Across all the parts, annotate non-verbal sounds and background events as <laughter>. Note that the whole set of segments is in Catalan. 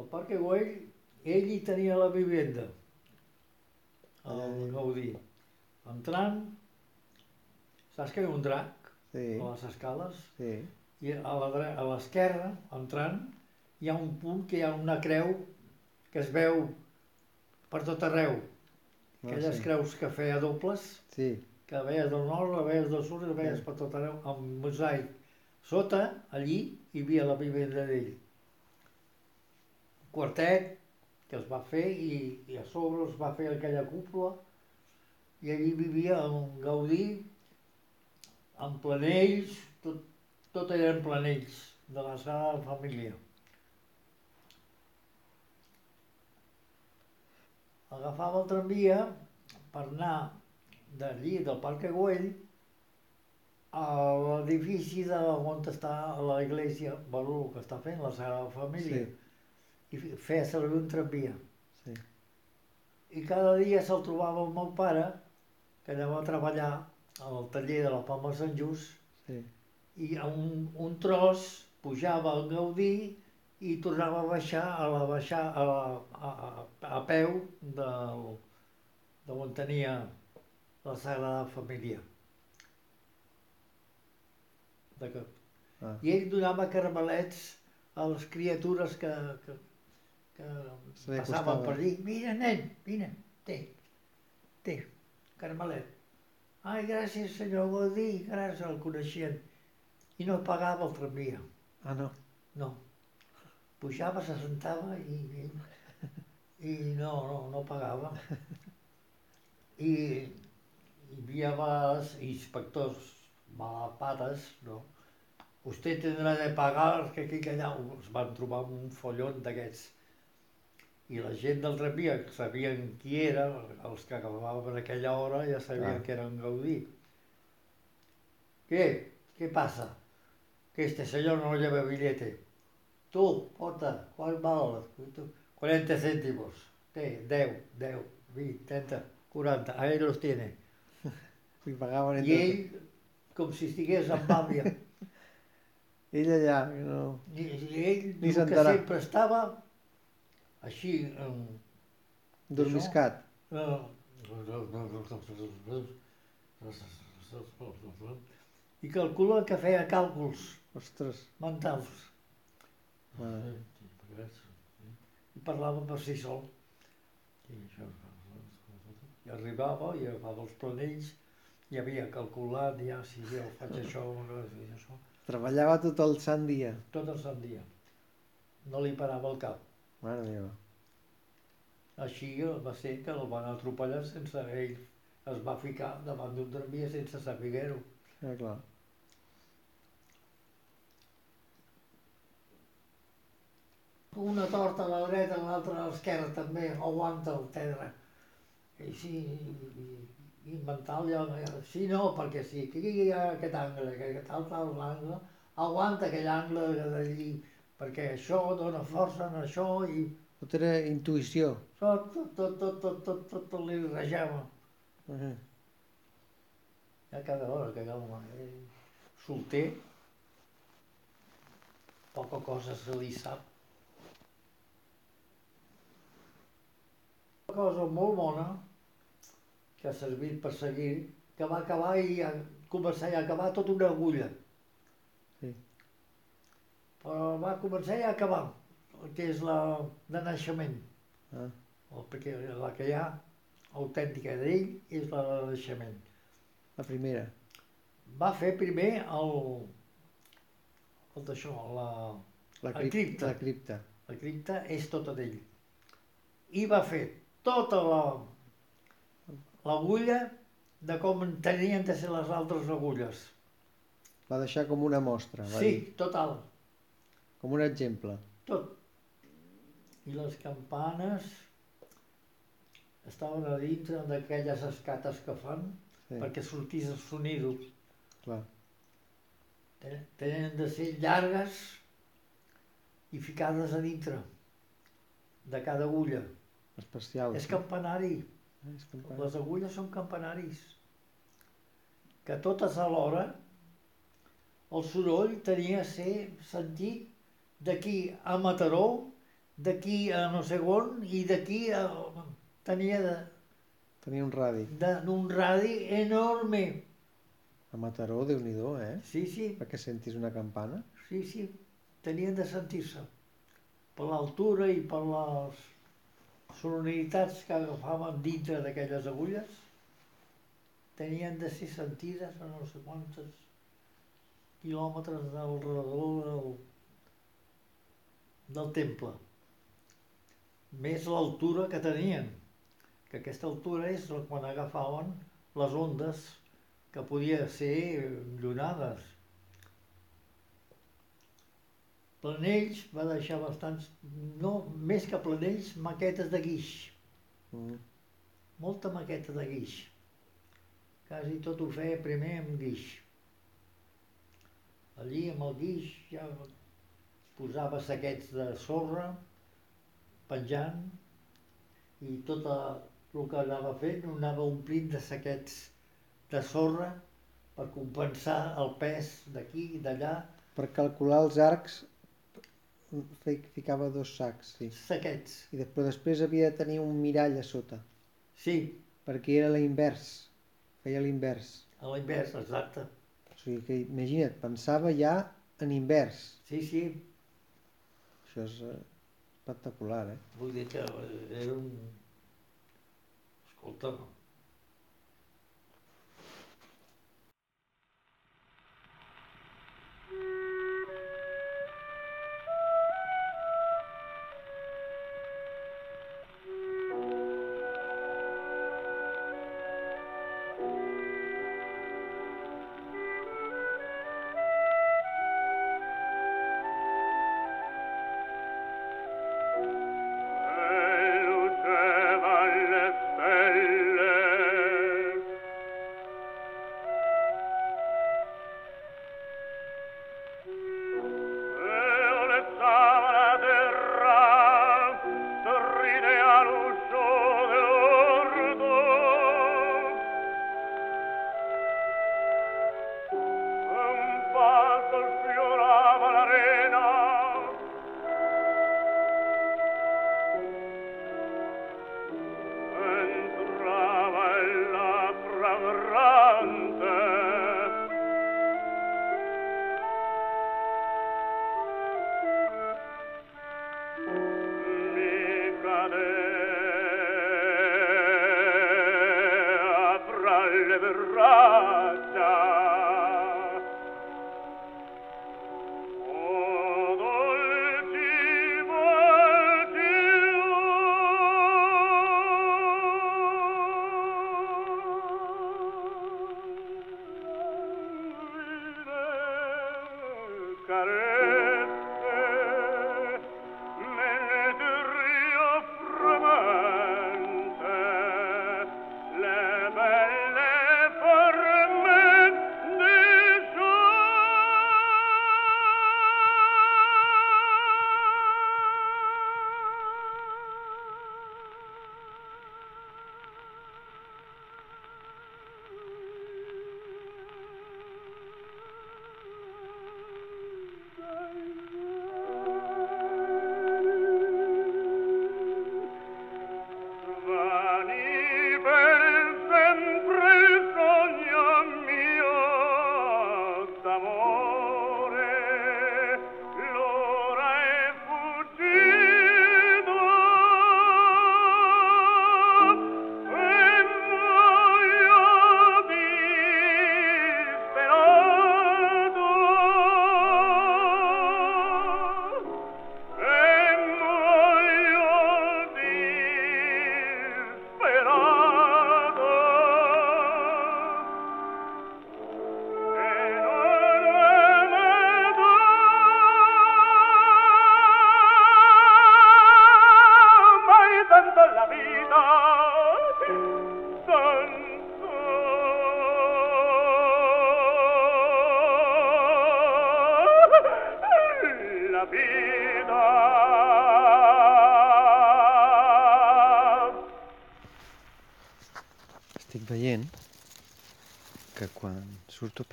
El Parque Güell, ell hi tenia la vivenda, el. Gaudí. Entrant, saps que hi ha un drac Sí, a les escales? sí. I a l'esquerra, entrant, hi ha un punt que hi ha una creu que es veu per tot arreu. Ah, Aquelles sí. creus que feia dobles, Sí, que veies del nord, la veies del sud i la veies Sí. per tot arreu, amb mosaic. Sota, allí, hi havia la vivenda d'ell. Quartet que es va fer i, i a sobre es va fer aquella cúpula i allí vivia un Gaudí amb planells, tot, tot eren planells de la seva família. Agafava el tramvia per anar d'allí, del Parc Güell, a l'edifici de on està la iglesia, bueno, que està fent la Sagrada Família, sí, i fe- feia servir un tramvia. sí. I cada dia se'l trobava el meu pare, que anava a treballar al taller de la Palma de Sant Just, sí. i a un, un tros pujava al Gaudí i tornava a baixar a la baixar a, la, a, a, a peu del, de on tenia la Sagrada Família. De que, Ah. I ell donava caramelets a les criatures que, que, que Se passaven per allí. Mira, nen, vine, té, té, caramelet. Ai, gràcies, senyor Gaudí, gràcies, el coneixien. I no pagava el tramvia, Ah, no. no. Pujava, se sentava i, i, i no, no, no pagava. I hi havia vegades inspectors malapates, no? Vostè tindrà de pagar, que aquí que allà es van trobar un follon d'aquests. I la gent del tramvia sabien qui era, els que acabaven a aquella hora ja sabien Clar. que era un Gaudí. ¿Qué? ¿Qué pasa? Que este señor no lleva billete. Tú, porta, ¿cuál val? Tú, 40 céntimos. Té, 10, 10, 20, 30, 40. Ahí los tiene. <laughs> I pagaven I ell, com si estigués amb àvia. <laughs> Ell allà, no... I, i ell Ni que sempre estava així, en, Dormiscat. i calcula que feia càlculs Ostres. mentals. Mare. I parlava per si sol. I arribava i agafava els planells i havia calculat ja si jo faig això o no faig això. Treballava tot el sant dia. Tot el sant dia. No li parava el cap. Mare meva. Així va ser que el van atropellar sense ell. Es va ficar davant d'un tramvia sense saber-ho. Ja, clar. Una torta a la dreta, l'altra a l'esquerra també, aguanta el pedra. I sí, i, i mental ja, sí no, perquè sí, aquí hi ha aquest angle, que aquest altre angle, aguanta aquell angle d'allí, perquè això dona força en això i Tot era intuïció. tot, tot, tot, tot, tot, tot, tot, tot li rejava. Uh -huh. Ja cada hora que home, eh, solter, poca cosa se li sap. Una cosa molt bona que ha servit per seguir, que va acabar i començar i acabar tot una agulla. Sí. Però va començar i acabar, que és la de naixement. Ah. O perquè la que hi ha autèntica d'ell és la de naixement. La primera. Va fer primer el, el d'això, la, La, El cripta. La cripta. la cripta és tota d'ell. I va fer tota la l'agulla de com tenien de ser les altres agulles. Va deixar com una mostra, va Sí, dir. total, Com un exemple. tot. I les campanes estaven a dintre d'aquelles escates que fan Sí, perquè sortís el sonido. clar. Ten- Tenen de ser llargues i ficades a dintre de cada agulla. Especial. És campanari, Ah, és campana. les agulles són campanaris. Que totes alhora el soroll tenia a ser sentit d'aquí a Mataró, d'aquí a no sé on i d'aquí a... tenia de, Tenia un radi. de, un radi enorme. A Mataró, déu nhi eh? Sí, sí, Perquè sentis una campana. sí, sí, tenien de sentir-se. Per l'altura i per les sonoritats que agafaven dintre d'aquelles agulles, tenien de ser sentides a no sé quantes quilòmetres del redador del, del temple. Més l'altura que tenien, que aquesta altura és quan agafaven les ondes que podia ser llunades. Planells va deixar bastants, no, més que Planells, maquetes de guix, Mm. molta maqueta de guix. Quasi tot ho feia primer amb guix. Allí amb el guix ja posava saquets de sorra penjant i tot el que anava fent ho anava omplint de saquets de sorra per compensar el pes d'aquí i d'allà, Per calcular els arcs ficava dos sacs, sí. saquets. I després, després havia de tenir un mirall a sota, Sí, perquè era l'invers. Feia l'invers. a l'invers, exacte. O sigui que, imagina't, pensava ja en invers. Sí, sí, Això és eh, espectacular, eh? vull dir que eh, era un... Escolta,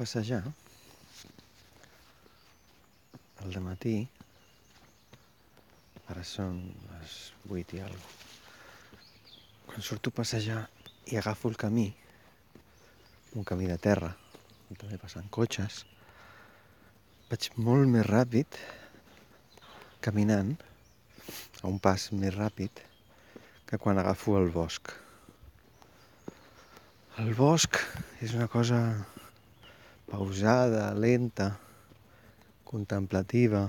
passejar al matí, a són les 8 i alguna Quan surto a passejar i agafo el camí, un camí de terra, on també passen cotxes, vaig molt més ràpid caminant a un pas més ràpid que quan agafo el bosc. El bosc és una cosa pausada, lenta, contemplativa,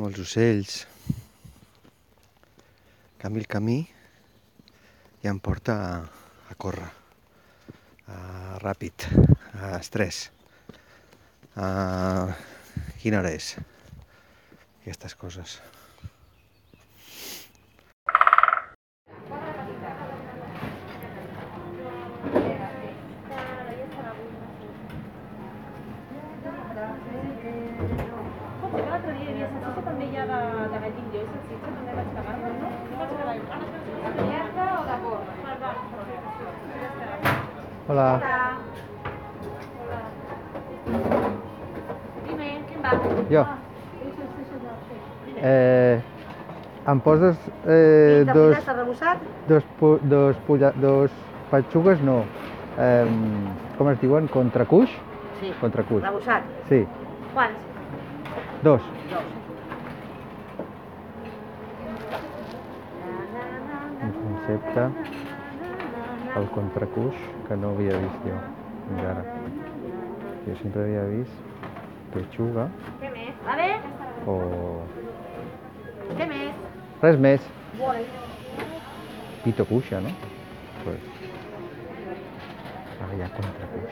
molts ocells. En canvi, el camí. Ja em porta a, a córrer, a ràpid, a estrès, a quina hora és, aquestes coses. Escolta, l'altre dia hi havia salsitxa també hi ha de, de gallin jo i salsitxa també vaig pagar, no? Sí, vaig pagar. De llarga o de porc? Va, va, perfecte. Hola. Hola. Dime, ¿quién va? Jo. Ah, és salsitxa de sí. Eh, em poses eh, dos, dos, pu- dos, pulla, dos patxugues, no. Eh, com es diuen? Contracuix? Sí. Contracuix. Arrebossat. Sí, Quants? dos. Dos. Un concepte, el contracuix, que no havia vist jo fins ara. Jo sempre havia vist petxuga Què més? Vale? o... Què més? Tres Res més. Pito cuixa, no? Pues... Ah, Ara hi ha contra cuix.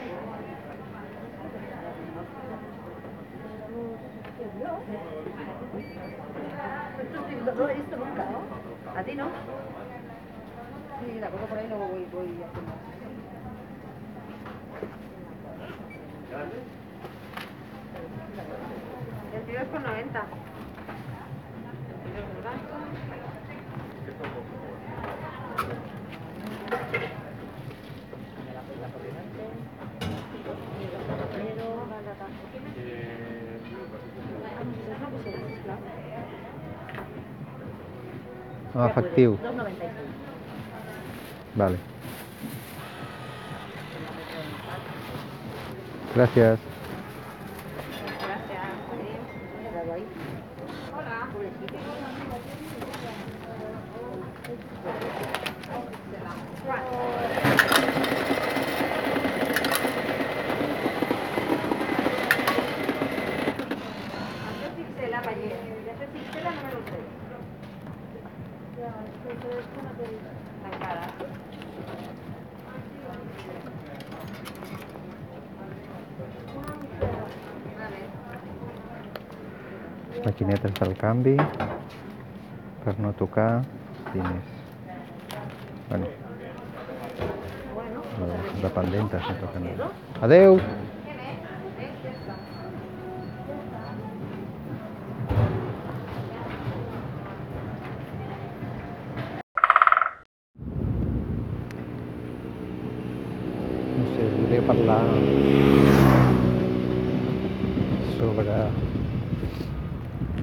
No lo he visto nunca, ¿no? ¿A ti no? Sí, la pongo por ahí luego voy, voy haciendo. El tío es por 90. Ah, no factivo. Vale. Gracias. Maquinetes del canvi per no tocar diners. Bueno, los dependentes no toquen. Adeu! ¿qué ves? ¿Ves? Ya está. No sé, voldria parlar sobre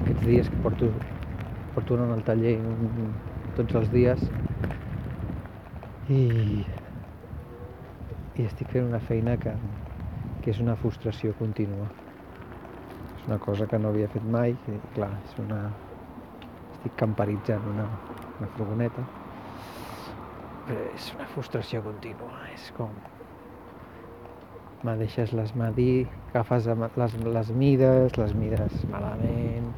aquests dies que porto, porto anant al taller un, tots els dies i, i estic fent una feina que, que és una frustració contínua. És una cosa que no havia fet mai i clar, és una... estic camperitzant una, una furgoneta però és una frustració contínua, és com me deixes les medir, agafes les, les mides, les mides malament,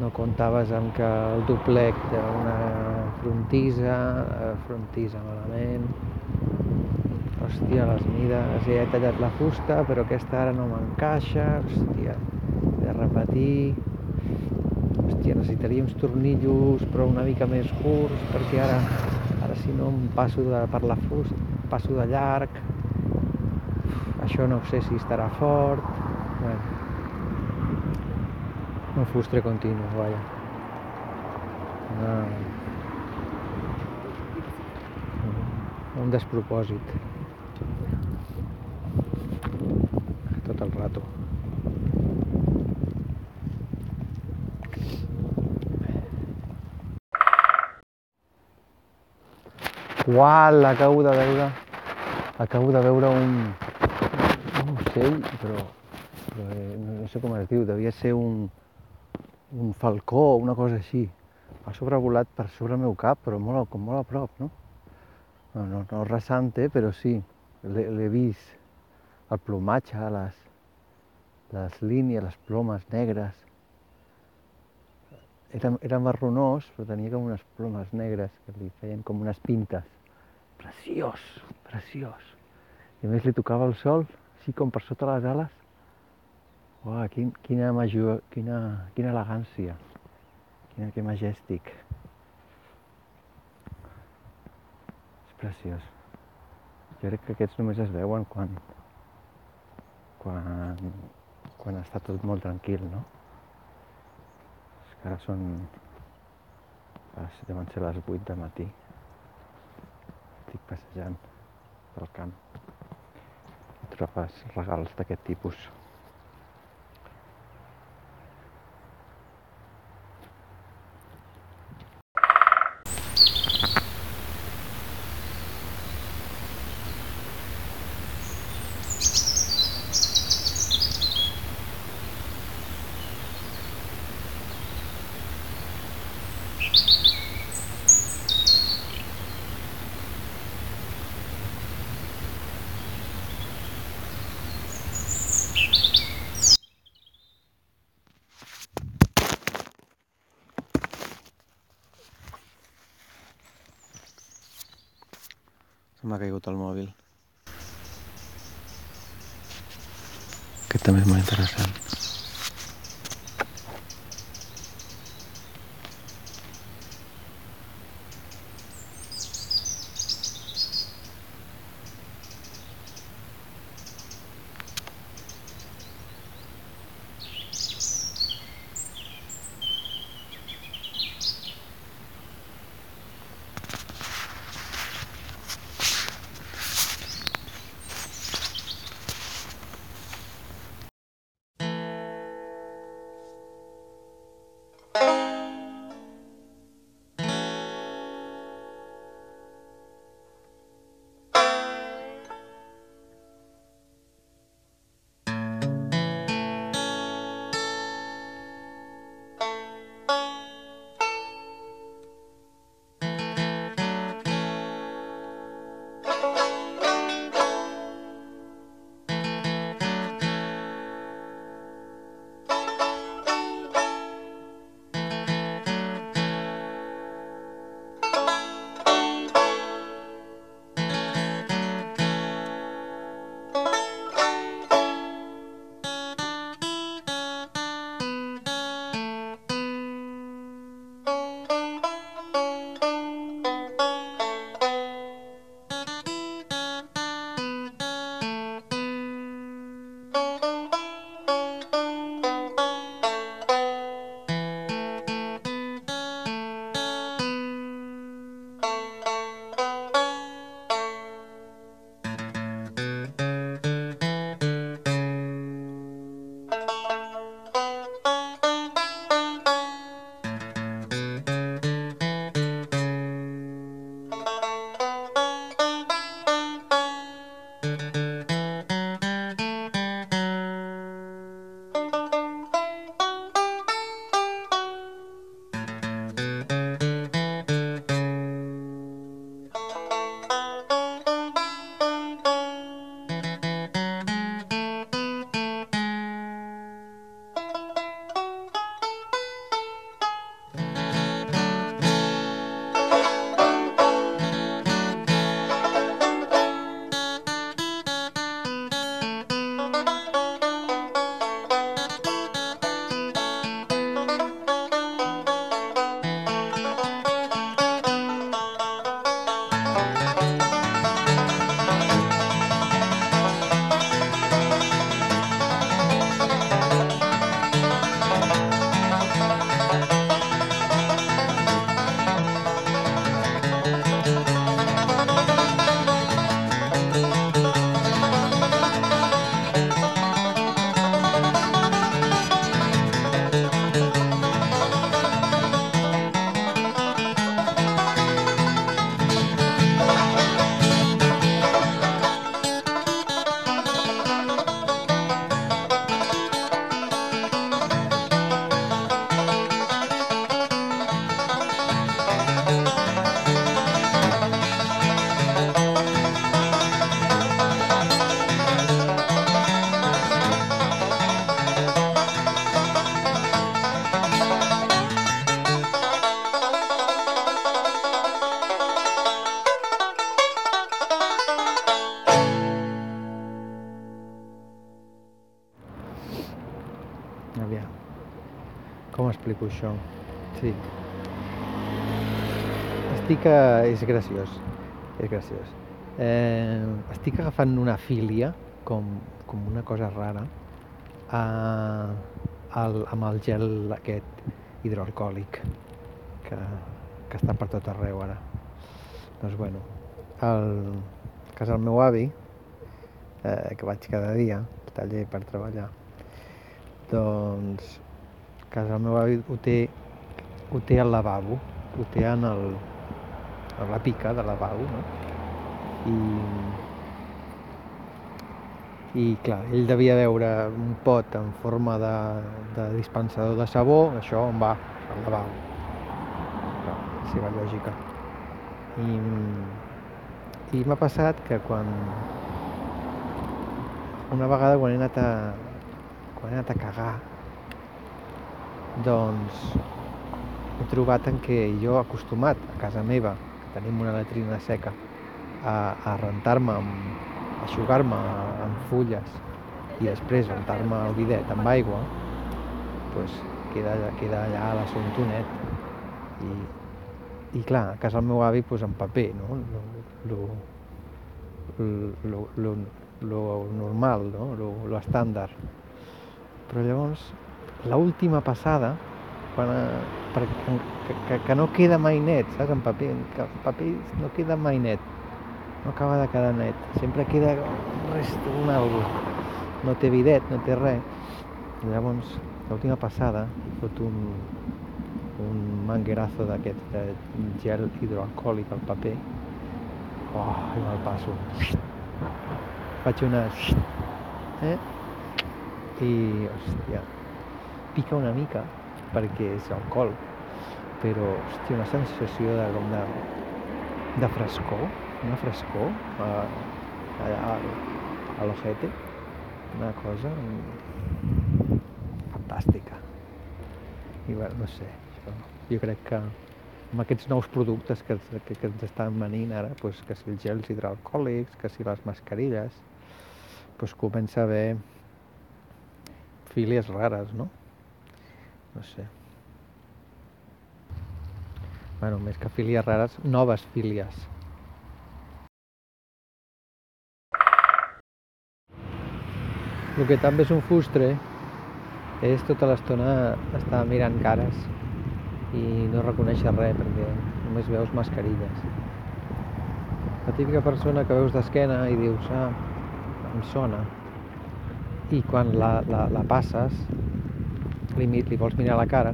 no comptaves amb que el doblec d'una frontisa, eh, frontisa malament, hòstia, les mides, ja he tallat la fusta, però aquesta ara no m'encaixa, hòstia, he de repetir, hòstia, necessitaria uns tornillos però una mica més curts, perquè ara, ara si no em passo de, per la fusta, passo de llarg, això no sé si estarà fort, bueno, un fustre continu, vaja. Una... Un despropòsit. Tot el rato. Uau, acabo de veure... Acabo de veure un... Un ocell, però... però eh, no sé com es diu, devia ser un un falcó o una cosa així. Ha sobrevolat per sobre el meu cap, però molt, com molt a prop, no? No, no, no rasante, però sí, l'he vist. El plomatge, les, les línies, les plomes negres. Era, era marronós, però tenia com unes plomes negres que li feien com unes pintes. Preciós, preciós. I a més li tocava el sol, així com per sota les ales. Uau, quin, quina, major, quina, quina elegància, quina, que majèstic. És preciós. Jo crec que aquests només es veuen quan, quan, quan està tot molt tranquil, no? És que ara són... Deuen ser les 8 de matí. Estic passejant pel camp. Trobes regals d'aquest tipus. Se m'ha caigut el mòbil. Aquest també és molt interessant. Això? Sí. Estic... A... És graciós. És graciós. Eh, estic agafant una filia, com, com una cosa rara, a, al, amb el gel aquest hidroalcohòlic que, que està per tot arreu ara. Doncs bueno, al a casa del meu avi, eh, que vaig cada dia al taller per treballar, doncs casa del meu avi ho té, ho té al lavabo, ho té en, el, en la pica del lavabo, no? I, i clar, ell devia veure un pot en forma de, de dispensador de sabó, això on va, al lavabo. Clar, seva lògica. I, i m'ha passat que quan una vegada quan he anat a quan he anat a cagar doncs he trobat en què jo acostumat a casa meva, que tenim una latrina seca, a, a rentar-me, a aixugar-me amb fulles i després rentar-me el bidet amb aigua, doncs queda, queda allà a l'assumptonet. I, i clar, a casa del meu avi pues, en paper, no? Lo, lo, lo, lo, lo normal, no? lo, lo estàndard. Però llavors, l'última passada, quan, eh, per, que, que, que no queda mai net, saps, en paper, que el paper no queda mai net, no acaba de quedar net, sempre queda res, un algo, no té bidet, no té res. Llavors, l'última passada, fot un, un manguerazo d'aquest gel hidroalcohòlic al paper oh, i me'l passo faig una eh? i hòstia pica una mica perquè és alcohol però hòstia, una sensació de, com de, de frescor una frescor eh, allà a, a l'ojete una cosa fantàstica i bueno, no sé jo crec que amb aquests nous productes que, que, que ens estan venint ara, doncs, que si els gels hidroalcohòlics, que si les mascarilles, doncs comença a haver fílies rares, no? No sé. Bueno, més que fílies rares, noves fílies. El que també és un fustre és tota l'estona estar mirant cares i no reconèixer res perquè només veus mascarilles. La típica persona que veus d'esquena i dius, ah, em sona. I quan la, la, la passes, li, li vols mirar la cara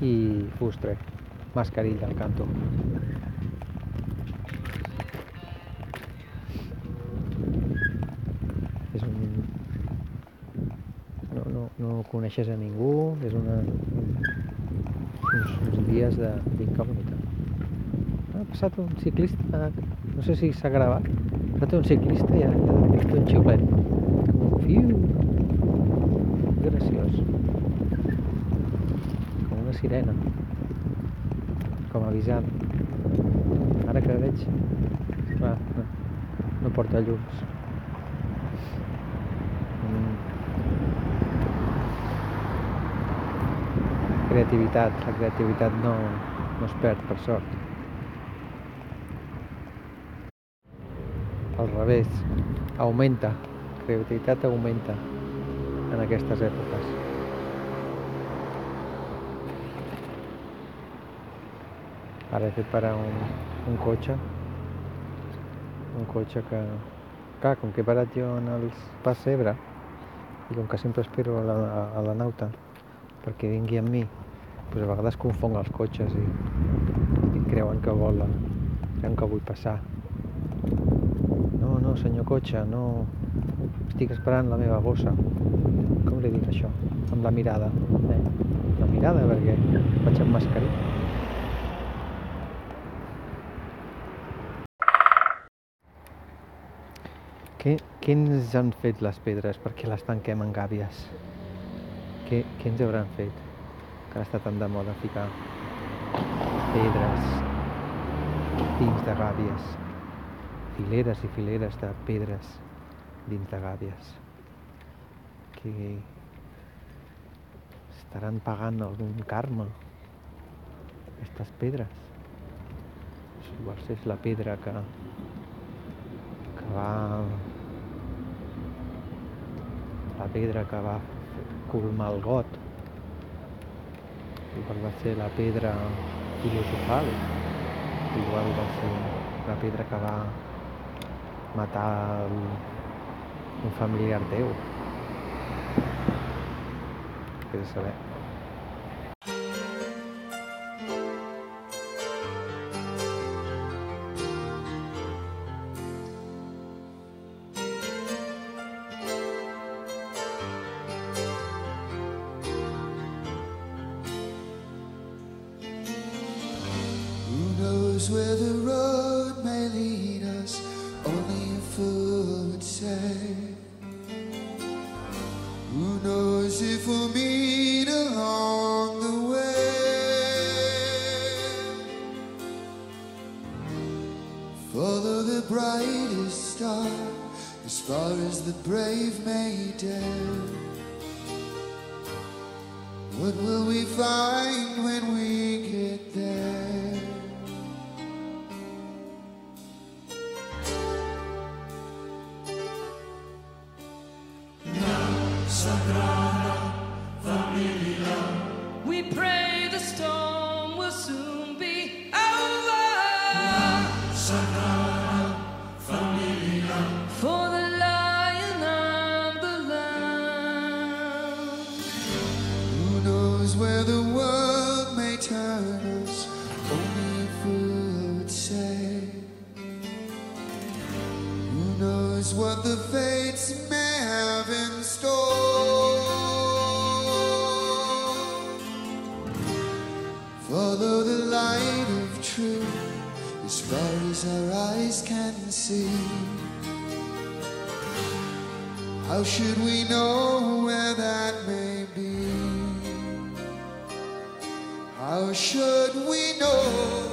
i fustre, mascarilla al canto. És un... No, no, no coneixes a ningú, és una, uns, uns dies d'incògnita. Ha passat un ciclista, no sé si s'ha gravat, ha passat un ciclista i ha, ha un xiulet. Fiu. Graciós. Sirena. Com avisant. Ara que veig... Ah, no, no porta llums. Mm. creativitat. La creativitat no, no es perd, per sort. Al revés, augmenta. La creativitat augmenta en aquestes èpoques. Ara he fet parar un, un cotxe, un cotxe que, clar, com que he parat jo en els Passebre, i com que sempre espero a la, a la nauta perquè vingui amb mi, doncs a vegades confonc els cotxes i, i creuen que volen, creuen que vull passar. No, no, senyor cotxe, no, estic esperant la meva bossa. Com li dic això? Amb la mirada. Eh? La mirada, perquè vaig amb mascarilla. Què, què ens han fet les pedres perquè les tanquem en gàbies? Què, què ens hauran fet? Que ara està tan de moda ficar pedres dins de gàbies. Fileres i fileres de pedres dins de gàbies. Que estaran pagant algun karma aquestes pedres. Potser és la pedra que, que va la pedra que va colmar el got, igual va ser la pedra filosofal, igual va ser la pedra que va matar el, un familiar teu. que de saber. light of truth as far as our eyes can see. How should we know where that may be? How should we know?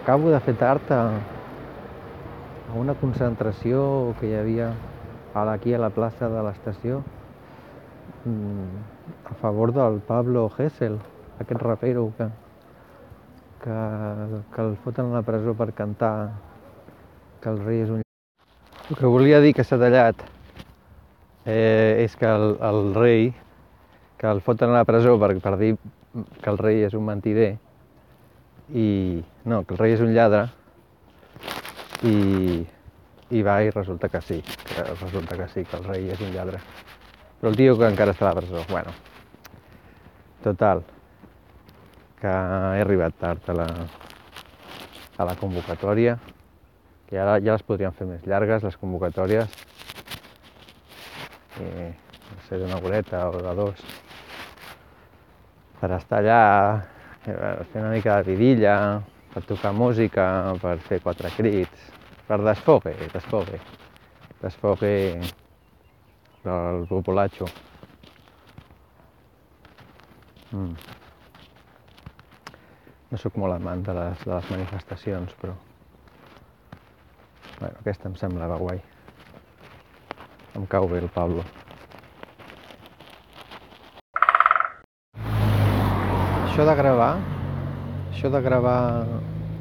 Acabo de fer tard a, a una concentració que hi havia aquí a la plaça de l'estació mm, a favor del Pablo Gesell, aquest rapero que, que, que el foten a la presó per cantar que el rei és un... El que volia dir que s'ha tallat eh, és que el, el rei, que el foten a la presó per, per dir que el rei és un mentider, i no, que el rei és un lladre i, i va i resulta que sí, que resulta que sí, que el rei és un lladre. Però el tio que encara està a la presó, bueno. Total, que he arribat tard a la, a la convocatòria, que ara ja les podríem fer més llargues, les convocatòries, i, no sé, d'una horeta o de dos, per estar allà eh, fer una mica de vidilla, per tocar música, per fer quatre crits, per desfogue, desfogue, desfogue del populacho. Mm. No sóc molt amant de les, de les manifestacions, però... Bueno, aquesta em semblava guai. Em cau bé el Pablo. Això de gravar, això de gravar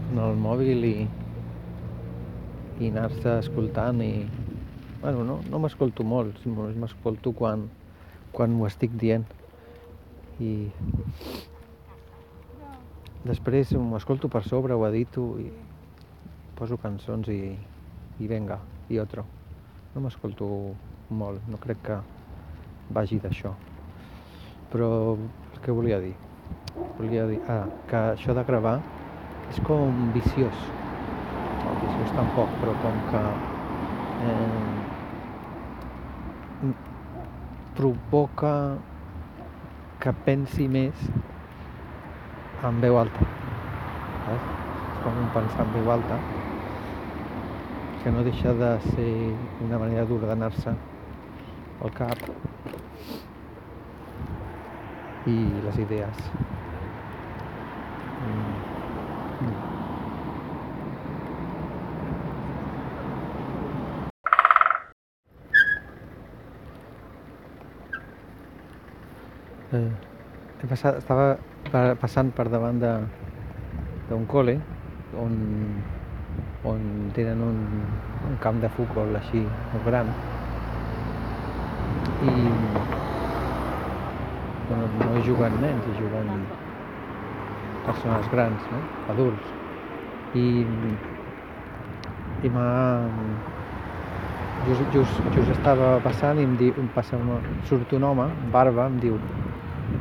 en el mòbil i, i anar-se escoltant i... Bueno, no, no m'escolto molt, sí, m'escolto quan, quan ho estic dient. I després m'ho escolto per sobre, ho edito i poso cançons i, i venga, i otro. No m'escolto molt, no crec que vagi d'això. Però què volia dir? Volia dir ah, que això de gravar és com viciós. No, viciós tampoc, però com que eh, provoca que pensi més en veu alta. Saps? És com un pensar en veu alta que no deixa de ser una manera d'ordenar-se el cap i les idees. Mm. Eh, he passat, estava pa- passant per davant d'un col·le on, on tenen un, un camp de futbol així molt gran i bueno, no hi juguen nens, hi juguen persones grans, no? adults i, i m'ha just, just, just estava passant i em diu, em passa un, surt un home, barba, em diu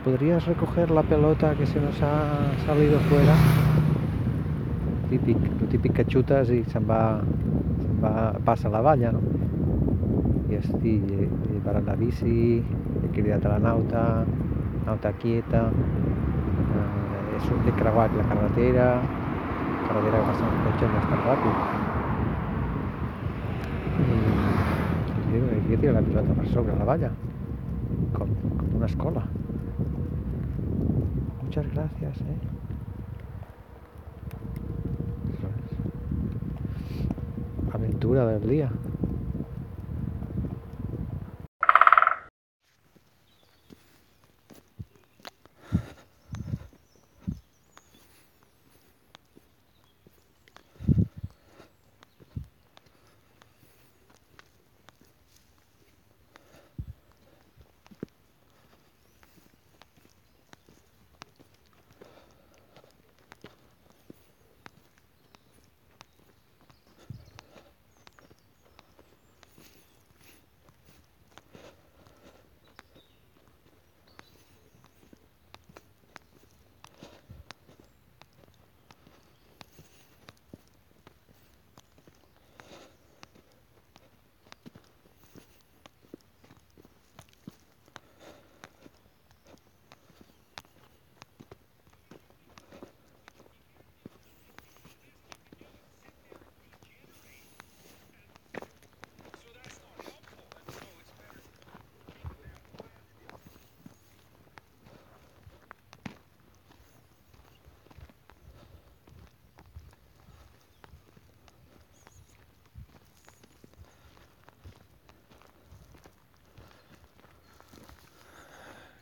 ¿podrías recoger la pelota que se nos ha salido fuera? Típic, el típic que xutes i se'n va, se'n va, passa la valla, no? I estic, he, he parat la bici, he cridat a la nauta, nauta quieta, eh, he, sor- he creuat la carretera, carretera que passa un cotxe bastant ràpid. I li digo, he tirat la pilota per sobre la valla, com, com una escola. Muchas gracias, ¿eh? Eso es. Aventura del día.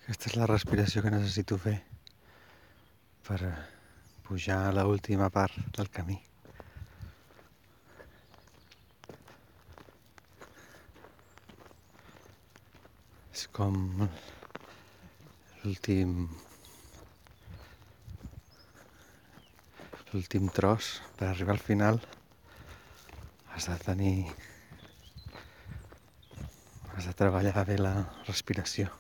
Aquesta és la respiració que necessito fer per pujar a l'última part del camí. És com l'últim l'últim tros per arribar al final has de tenir has de treballar bé la respiració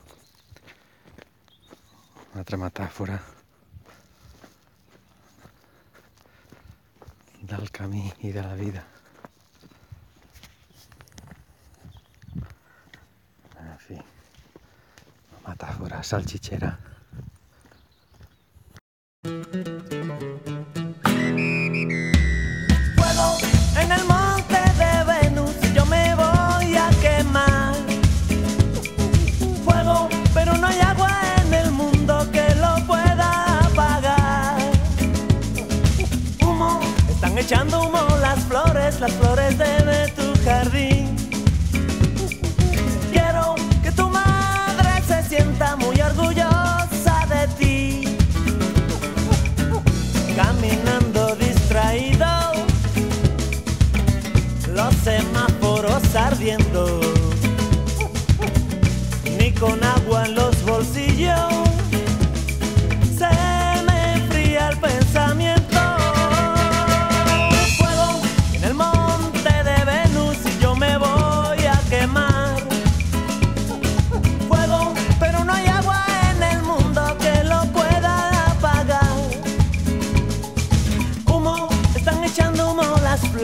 Altra metàfora del camí i de la vida. En fi, metàfora.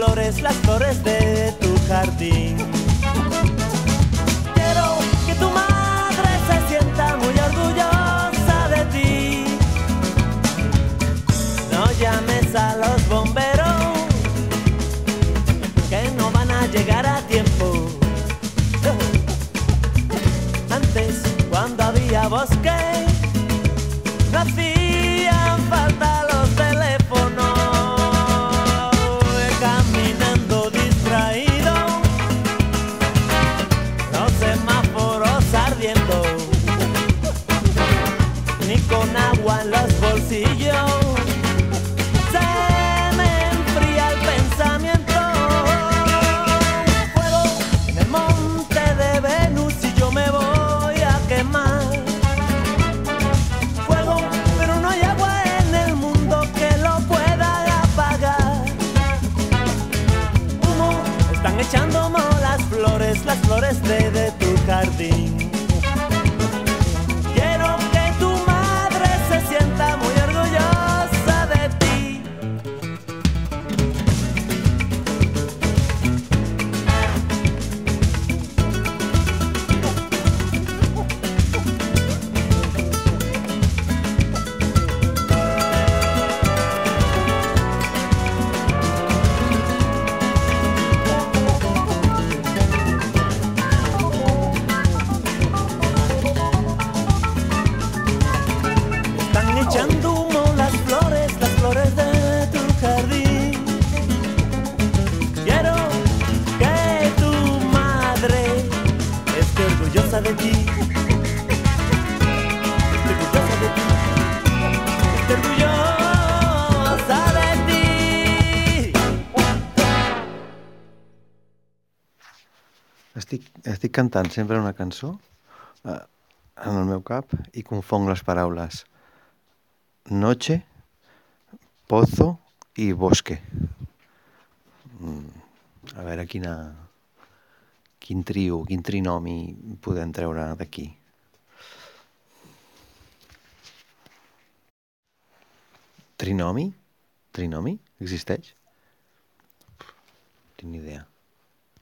flores, las flores de tu jardín. Quiero que tu madre se sienta muy orgullosa de ti. No llames cantant sempre una cançó eh, en el meu cap i confong les paraules noche, pozo i bosque. Mm, a veure quina, quin trio, quin trinomi podem treure d'aquí. Trinomi? Trinomi? Existeix? Tinc idea.